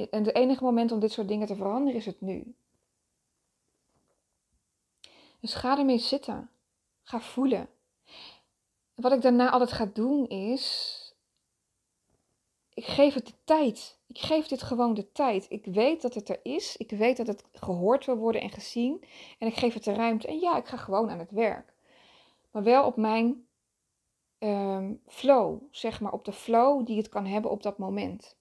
En het enige moment om dit soort dingen te veranderen is het nu. Dus ga ermee zitten. Ga voelen. Wat ik daarna altijd ga doen is, ik geef het de tijd. Ik geef dit gewoon de tijd. Ik weet dat het er is. Ik weet dat het gehoord wil worden en gezien. En ik geef het de ruimte. En ja, ik ga gewoon aan het werk. Maar wel op mijn ehm, flow, zeg maar, op de flow die het kan hebben op dat moment.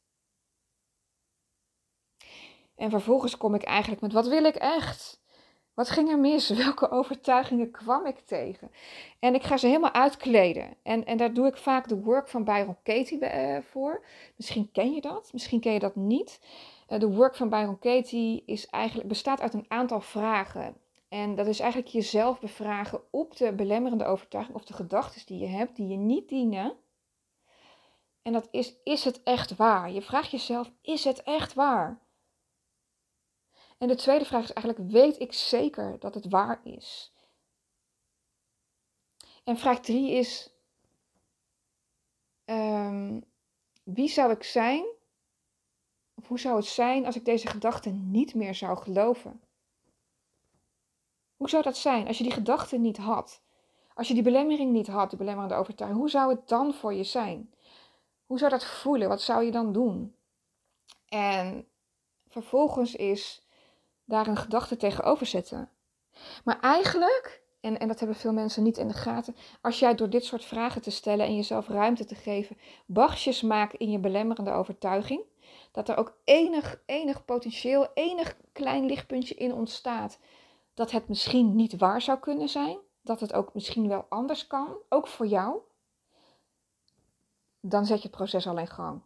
En vervolgens kom ik eigenlijk met: wat wil ik echt? Wat ging er mis? Welke overtuigingen kwam ik tegen? En ik ga ze helemaal uitkleden. En, en daar doe ik vaak de work van Byron Katie uh, voor. Misschien ken je dat, misschien ken je dat niet. Uh, de work van Byron Katie is eigenlijk, bestaat uit een aantal vragen. En dat is eigenlijk jezelf bevragen op de belemmerende overtuiging of de gedachten die je hebt, die je niet dienen. En dat is, is het echt waar? Je vraagt jezelf, is het echt waar? En de tweede vraag is eigenlijk, weet ik zeker dat het waar is? En vraag drie is, um, wie zou ik zijn? Of hoe zou het zijn als ik deze gedachte niet meer zou geloven? Hoe zou dat zijn als je die gedachte niet had? Als je die belemmering niet had, die belemmerende overtuiging, hoe zou het dan voor je zijn? Hoe zou dat voelen? Wat zou je dan doen? En vervolgens is daar een gedachte tegenover zetten. Maar eigenlijk, en, en dat hebben veel mensen niet in de gaten, als jij door dit soort vragen te stellen en jezelf ruimte te geven, bagjes maakt in je belemmerende overtuiging, dat er ook enig, enig potentieel, enig klein lichtpuntje in ontstaat, dat het misschien niet waar zou kunnen zijn, dat het ook misschien wel anders kan, ook voor jou, dan zet je het proces al in gang.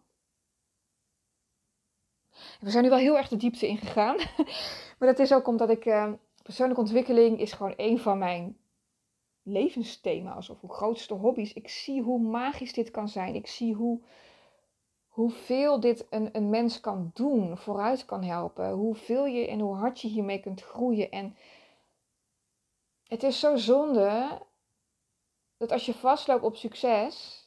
We zijn nu wel heel erg de diepte ingegaan. maar dat is ook omdat ik. Uh, persoonlijke ontwikkeling is gewoon een van mijn levensthema's of grootste hobby's. Ik zie hoe magisch dit kan zijn. Ik zie hoe, hoeveel dit een, een mens kan doen, vooruit kan helpen. Hoeveel je en hoe hard je hiermee kunt groeien. En het is zo zonde dat als je vastloopt op succes,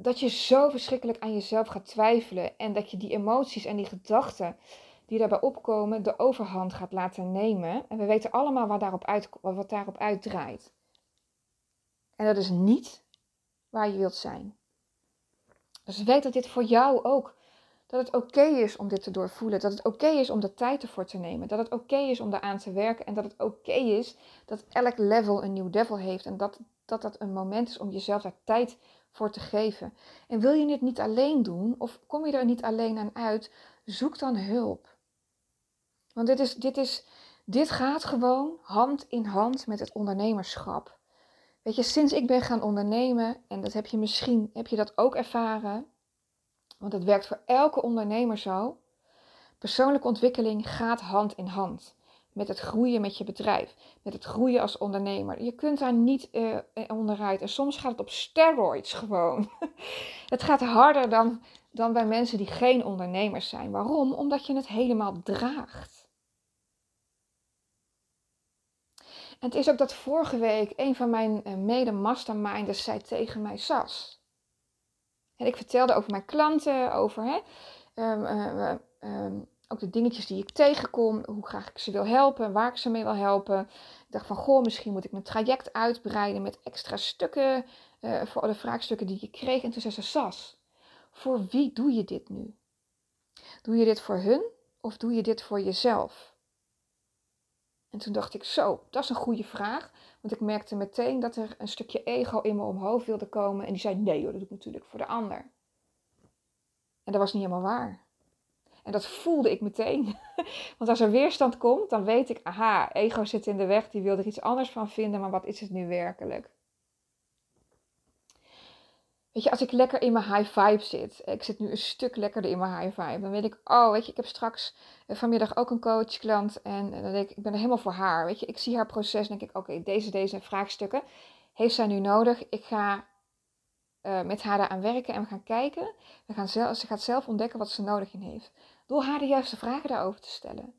dat je zo verschrikkelijk aan jezelf gaat twijfelen en dat je die emoties en die gedachten die daarbij opkomen de overhand gaat laten nemen. En we weten allemaal wat daarop, uit, wat daarop uitdraait. En dat is niet waar je wilt zijn. Dus weet dat dit voor jou ook Dat het oké is om dit te doorvoelen. Dat het oké is om de tijd ervoor te nemen. Dat het oké is om daaraan te werken. En dat het oké is dat elk level een nieuw devil heeft. En dat, dat dat een moment is om jezelf daar tijd voor te geven. En wil je dit niet alleen doen, of kom je er niet alleen aan uit, zoek dan hulp. Want dit, is, dit, is, dit gaat gewoon hand in hand met het ondernemerschap. Weet je, sinds ik ben gaan ondernemen, en dat heb je misschien, heb je dat ook ervaren, want het werkt voor elke ondernemer zo. Persoonlijke ontwikkeling gaat hand in hand met het groeien met je bedrijf, met het groeien als ondernemer. Je kunt daar niet uh, onderuit. En soms gaat het op steroids gewoon. het gaat harder dan, dan bij mensen die geen ondernemers zijn. Waarom? Omdat je het helemaal draagt. En het is ook dat vorige week een van mijn uh, mede-masterminders zei tegen mij, Sas. En ik vertelde over mijn klanten, over hè, um, um, ook de dingetjes die ik tegenkom, hoe graag ik ze wil helpen, waar ik ze mee wil helpen. Ik dacht van, goh, misschien moet ik mijn traject uitbreiden met extra stukken uh, voor alle vraagstukken die ik kreeg. En toen zei ze, Sas, voor wie doe je dit nu? Doe je dit voor hun of doe je dit voor jezelf? En toen dacht ik, zo, dat is een goede vraag. Want ik merkte meteen dat er een stukje ego in me omhoog wilde komen. En die zei, nee dat doe ik natuurlijk voor de ander. En dat was niet helemaal waar. En dat voelde ik meteen. Want als er weerstand komt, dan weet ik, aha, ego zit in de weg, die wil er iets anders van vinden, maar wat is het nu werkelijk? Weet je, als ik lekker in mijn high vibe zit, ik zit nu een stuk lekkerder in mijn high vibe, dan weet ik, oh, weet je, ik heb straks eh, vanmiddag ook een coachklant en dan denk ik, ik ben er helemaal voor haar. Weet je, ik zie haar proces en denk ik, oké, deze, deze vraagstukken heeft zij nu nodig. Ik ga uh, met haar daaraan werken en we gaan kijken. We gaan zelf, ze gaat zelf ontdekken wat ze nodig in heeft. Door haar de juiste vragen daarover te stellen.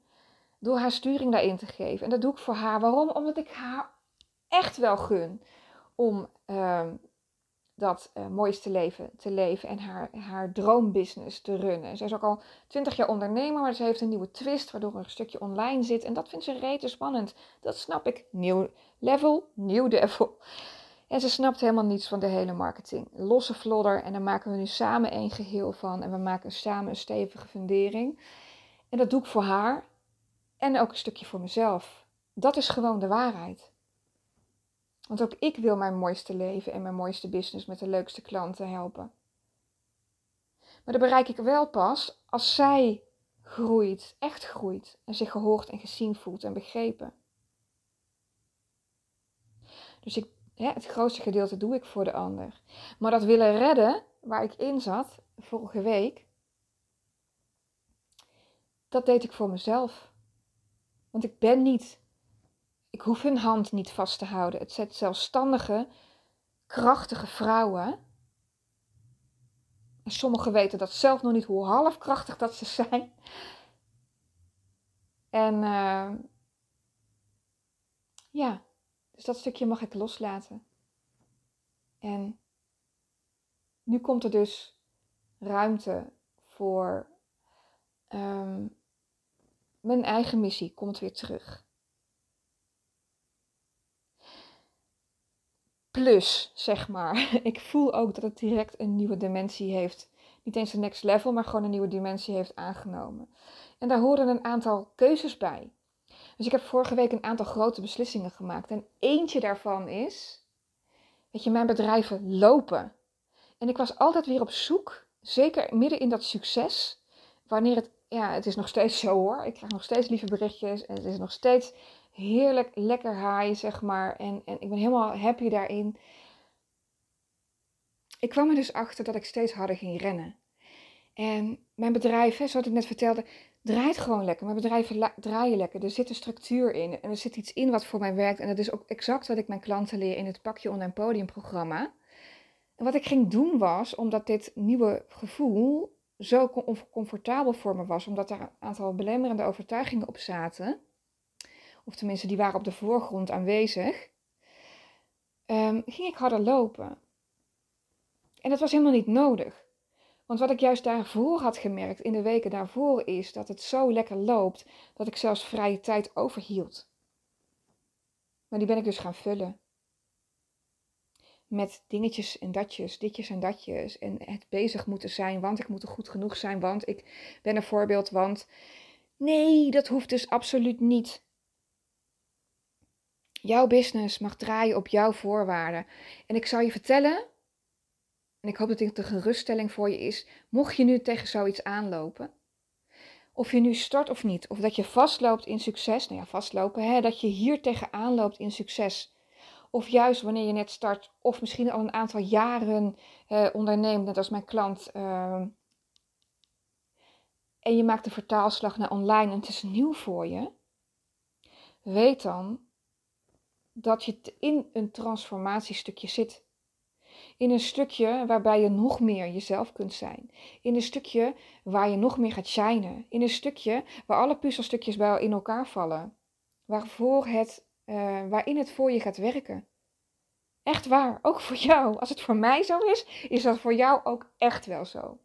Door haar sturing daarin te geven. En dat doe ik voor haar. Waarom? Omdat ik haar echt wel gun om uh, dat uh, mooiste leven te leven en haar, haar droombusiness te runnen. Zij is ook al twintig jaar ondernemer, maar ze heeft een nieuwe twist waardoor er een stukje online zit. En dat vindt ze rete spannend. Dat snap ik. Nieuw level, nieuw devil. En ze snapt helemaal niets van de hele marketing. Losse vlodder en daar maken we nu samen één geheel van. En we maken samen een stevige fundering. En dat doe ik voor haar en ook een stukje voor mezelf. Dat is gewoon de waarheid. Want ook ik wil mijn mooiste leven en mijn mooiste business met de leukste klanten helpen. Maar dat bereik ik wel pas als zij groeit, echt groeit en zich gehoord en gezien voelt en begrepen. Dus ik het grootste gedeelte doe ik voor de ander. Maar dat willen redden, waar ik in zat vorige week, dat deed ik voor mezelf. Want ik ben niet, ik hoef hun hand niet vast te houden. Het zet zelfstandige, krachtige vrouwen. En sommigen weten dat zelf nog niet hoe halfkrachtig dat ze zijn. En uh, ja, dus dat stukje mag ik loslaten. En nu komt er dus ruimte voor ehm, mijn eigen missie komt weer terug. Plus, zeg maar, ik voel ook dat het direct een nieuwe dimensie heeft. Niet eens een next level, maar gewoon een nieuwe dimensie heeft aangenomen. En daar horen een aantal keuzes bij. Dus ik heb vorige week een aantal grote beslissingen gemaakt. En eentje daarvan is, weet je, mijn bedrijven lopen. En ik was altijd weer op zoek, zeker midden in dat succes, wanneer het, ja, het is nog steeds zo hoor. Ik krijg nog steeds lieve berichtjes en het is nog steeds heerlijk, lekker high, zeg maar. En, en ik ben helemaal happy daarin. Ik kwam er dus achter dat ik steeds harder ging rennen. En mijn bedrijf, hè, zoals ik net vertelde, draait gewoon lekker. Mijn bedrijven draaien lekker. Er zit een structuur in. En er zit iets in wat voor mij werkt. En dat is ook exact wat ik mijn klanten leer in het Pakje Online Podium programma. En wat ik ging doen was, omdat dit nieuwe gevoel zo oncomfortabel voor me was, omdat er een aantal belemmerende overtuigingen op zaten, of tenminste die waren op de voorgrond aanwezig, um, ging ik harder lopen. En dat was helemaal niet nodig. Want wat ik juist daarvoor had gemerkt, in de weken daarvoor, is dat het zo lekker loopt dat ik zelfs vrije tijd overhield. Maar die ben ik dus gaan vullen. met dingetjes en datjes, ditjes en datjes. En het bezig moeten zijn, want ik moet er goed genoeg zijn, want ik ben een voorbeeld, want. Nee, dat hoeft dus absoluut niet. Jouw business mag draaien op jouw voorwaarden. En ik zal je vertellen, en ik hoop dat dit een geruststelling voor je is, mocht je nu tegen zoiets aanlopen, of je nu start of niet, of dat je vastloopt in succes, nou ja, vastlopen, hè, dat je hier tegenaan loopt in succes. Of juist wanneer je net start, of misschien al een aantal jaren eh, onderneemt, net als mijn klant. Uh, en je maakt de vertaalslag naar online en het is nieuw voor je. Weet dan dat je in een transformatiestukje zit. In een stukje waarbij je nog meer jezelf kunt zijn. In een stukje waar je nog meer gaat shinen. In een stukje waar alle puzzelstukjes bij in elkaar vallen. Waarvoor het, uh, waarin het voor je gaat werken. Echt waar, ook voor jou. Als het voor mij zo is, is dat voor jou ook echt wel zo.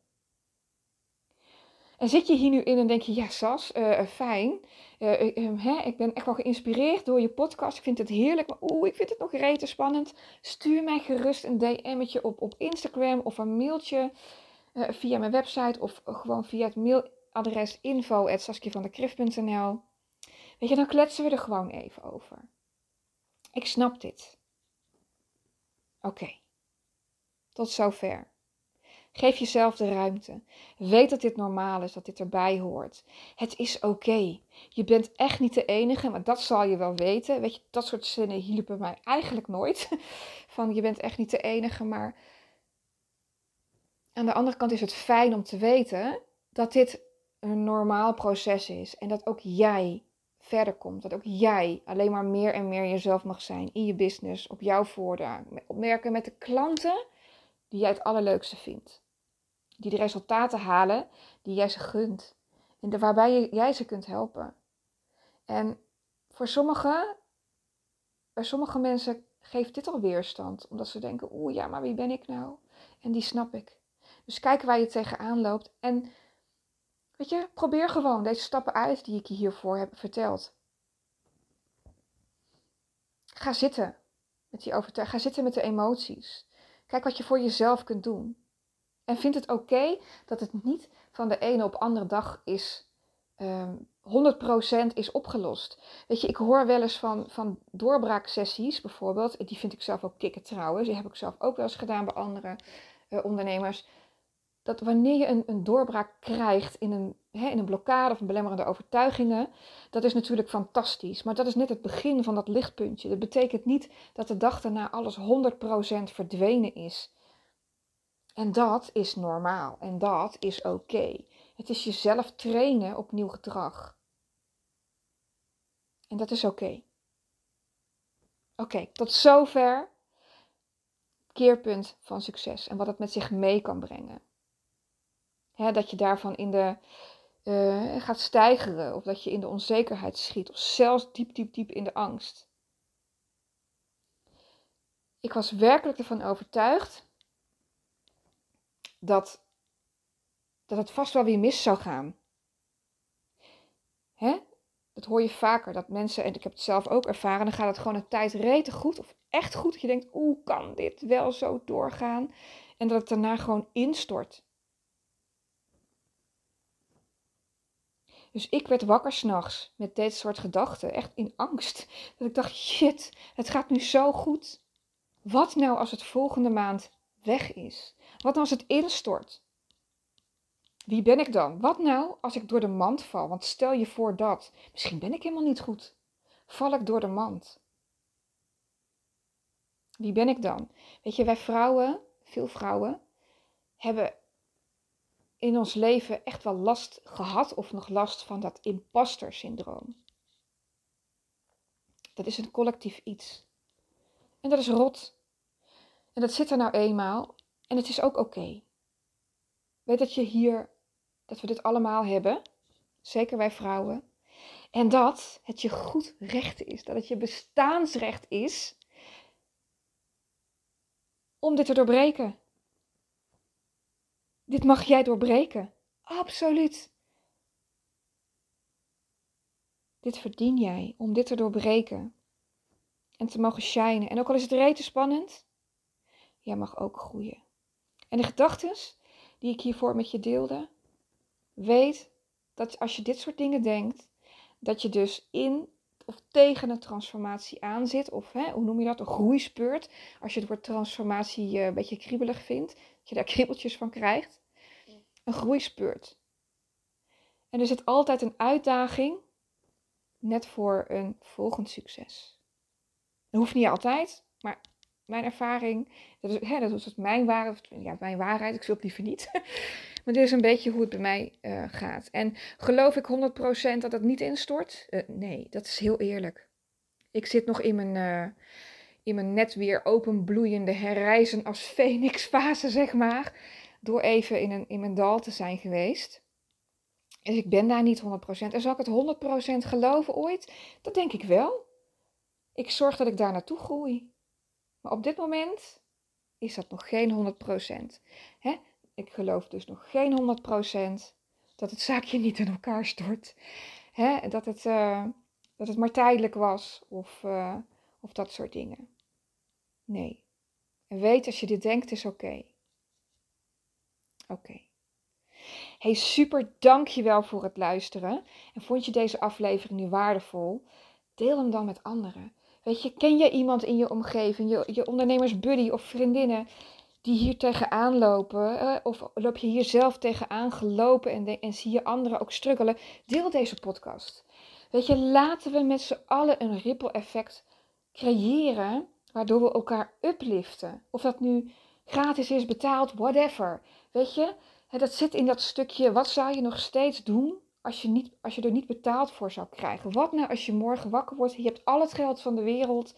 En zit je hier nu in en denk je, ja Sas, uh, fijn. Uh, hè, ik ben echt wel geïnspireerd door je podcast. Ik vind het heerlijk, maar oeh, ik vind het nog rete spannend. Stuur mij gerust een DM'tje op, op Instagram of een mailtje via mijn website of gewoon via het mailadres info.saskievandekrift.nl Weet je, dan kletsen we er gewoon even over. Ik snap dit. Oké, tot zover. Geef jezelf de ruimte. Weet dat dit normaal is, dat dit erbij hoort. Het is oké. Je bent echt niet de enige, maar dat zal je wel weten. Weet je, dat soort zinnen hielpen mij eigenlijk nooit. Van je bent echt niet de enige, maar aan de andere kant is het fijn om te weten dat dit een normaal proces is en dat ook jij verder komt. Dat ook jij alleen maar meer en meer jezelf mag zijn in je business, op jouw voordaan, opmerken met de klanten die jij het allerleukste vindt die de resultaten halen die jij ze gunt. En de, waarbij jij ze kunt helpen. En voor sommigen, bij sommige mensen geeft dit al weerstand. Omdat ze denken, oeh ja, maar wie ben ik nou? En die snap ik. Dus kijk waar je tegenaan loopt. En weet je, probeer gewoon deze stappen uit die ik je hiervoor heb verteld. Ga zitten met die overtuiging. Ga zitten met de emoties. Kijk wat je voor jezelf kunt doen. En vind het oké dat het niet van de ene op andere dag is um, ehm, 100% is opgelost. Weet je, ik hoor wel eens van, van doorbraaksessies bijvoorbeeld. Die vind ik zelf ook kicken trouwens. Die heb ik zelf ook wel eens gedaan bij andere uh, ondernemers. Dat wanneer je een, een doorbraak krijgt in een, hè, in een blokkade of een belemmerende overtuigingen, dat is natuurlijk fantastisch. Maar dat is net het begin van dat lichtpuntje. Dat betekent niet dat de dag daarna alles 100% verdwenen is. En dat is normaal en dat is oké. Het is jezelf trainen op nieuw gedrag. En dat is oké. Oké, tot zover keerpunt van succes en wat het met zich mee kan brengen. dat je daarvan in de, uh, gaat stijgeren of dat je in de onzekerheid schiet of zelfs diep, diep, diep in de angst. Ik was werkelijk ervan overtuigd dat, dat het vast wel weer mis zou gaan. Hè? Dat hoor je vaker, dat mensen, en ik heb het zelf ook ervaren, dan gaat het gewoon een tijd rete goed of echt goed. Dat je denkt, hoe kan dit wel zo doorgaan? En dat het daarna gewoon instort. Dus ik werd wakker s'nachts met dit soort gedachten, echt in angst. Dat ik dacht, shit, het gaat nu zo goed. Wat nou als het volgende maand weg is? Wat als het instort? Wie ben ik dan? Wat nou als ik door de mand val? Want stel je voor dat. Misschien ben ik helemaal niet goed. Val ik door de mand? Wie ben ik dan? Weet je, wij vrouwen, veel vrouwen, hebben in ons leven echt wel last gehad of nog last van dat imposter syndroom. Dat is een collectief iets. En dat is rot. En dat zit er nou eenmaal. En het is ook oké. Weet dat je hier, dat we dit allemaal hebben. Zeker wij vrouwen. En dat het je goed recht is. Dat het je bestaansrecht is. Om dit te doorbreken. Dit mag jij doorbreken. Absoluut. Dit verdien jij om dit te doorbreken. En te mogen shinen. En ook al is het rete spannend. jij mag ook groeien. En de gedachten die ik hiervoor met je deelde, weet dat als je dit soort dingen denkt, dat je dus in of tegen een transformatie aan zit, of hè, hoe noem je dat, een groeispeurt. Als je het woord transformatie uh, een beetje kriebelig vindt, dat je daar kriebeltjes van krijgt. Een groeispeurt. En er zit altijd een uitdaging net voor een volgend succes. Dat hoeft niet altijd, maar mijn ervaring, dat is, hè, dat is mijn, ware, ja, mijn waarheid, ik wil het liever niet. maar dit is een beetje hoe het bij mij uh, gaat. En geloof ik 100% dat het niet instort? Uh, nee, dat is heel eerlijk. Ik zit nog in mijn, uh, in mijn net weer openbloeiende herreizen als fase, zeg maar. Door even in, een, in mijn dal te zijn geweest. Dus ik ben daar niet 100%. En zal ik het 100% geloven ooit? Dat denk ik wel. Ik zorg dat ik daar naartoe groei. Maar op dit moment is dat nog geen 100%. Hè? Ik geloof dus nog geen 100% dat het zaakje niet in elkaar stort. Hè? Dat, het, uh, dat het maar tijdelijk was of, uh, of dat soort dingen. Nee. En weet als je dit denkt is oké. Oké. Okay. Hey, super dankjewel voor het luisteren. En vond je deze aflevering nu waardevol? Deel hem dan met anderen. Weet je, ken je iemand in je omgeving, je, je ondernemersbuddy of vriendinnen die hier tegenaan lopen? Eh, of loop je hier zelf tegenaan gelopen en, en zie je anderen ook struggelen? Deel deze podcast. Weet je, laten we met z'n allen een ripple effect creëren, waardoor we elkaar upliften. Of dat nu gratis is, betaald, whatever. Weet je, dat zit in dat stukje, wat zou je nog steeds doen als je, niet, als je er niet betaald voor zou krijgen? Wat nou als je morgen wakker wordt, je hebt al het geld van de wereld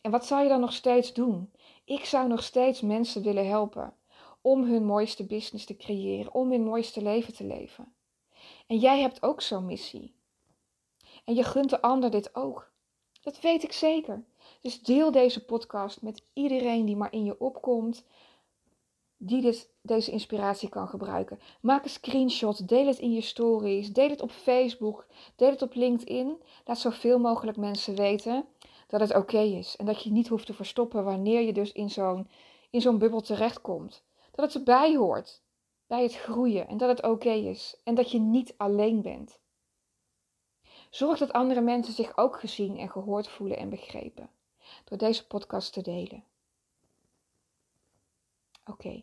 en wat zou je dan nog steeds doen? Ik zou nog steeds mensen willen helpen om hun mooiste business te creëren, om hun mooiste leven te leven. En jij hebt ook zo'n missie. En je gunt de ander dit ook. Dat weet ik zeker. Dus deel deze podcast met iedereen die maar in je opkomt, die dit, deze inspiratie kan gebruiken. Maak een screenshot, deel het in je stories, deel het op Facebook, deel het op LinkedIn. Laat zoveel mogelijk mensen weten dat het oké is en dat je niet hoeft te verstoppen wanneer je dus in zo'n, in zo'n bubbel terechtkomt. Dat het erbij hoort, bij het groeien en dat het oké is en dat je niet alleen bent. Zorg dat andere mensen zich ook gezien en gehoord voelen en begrepen door deze podcast te delen. Oké,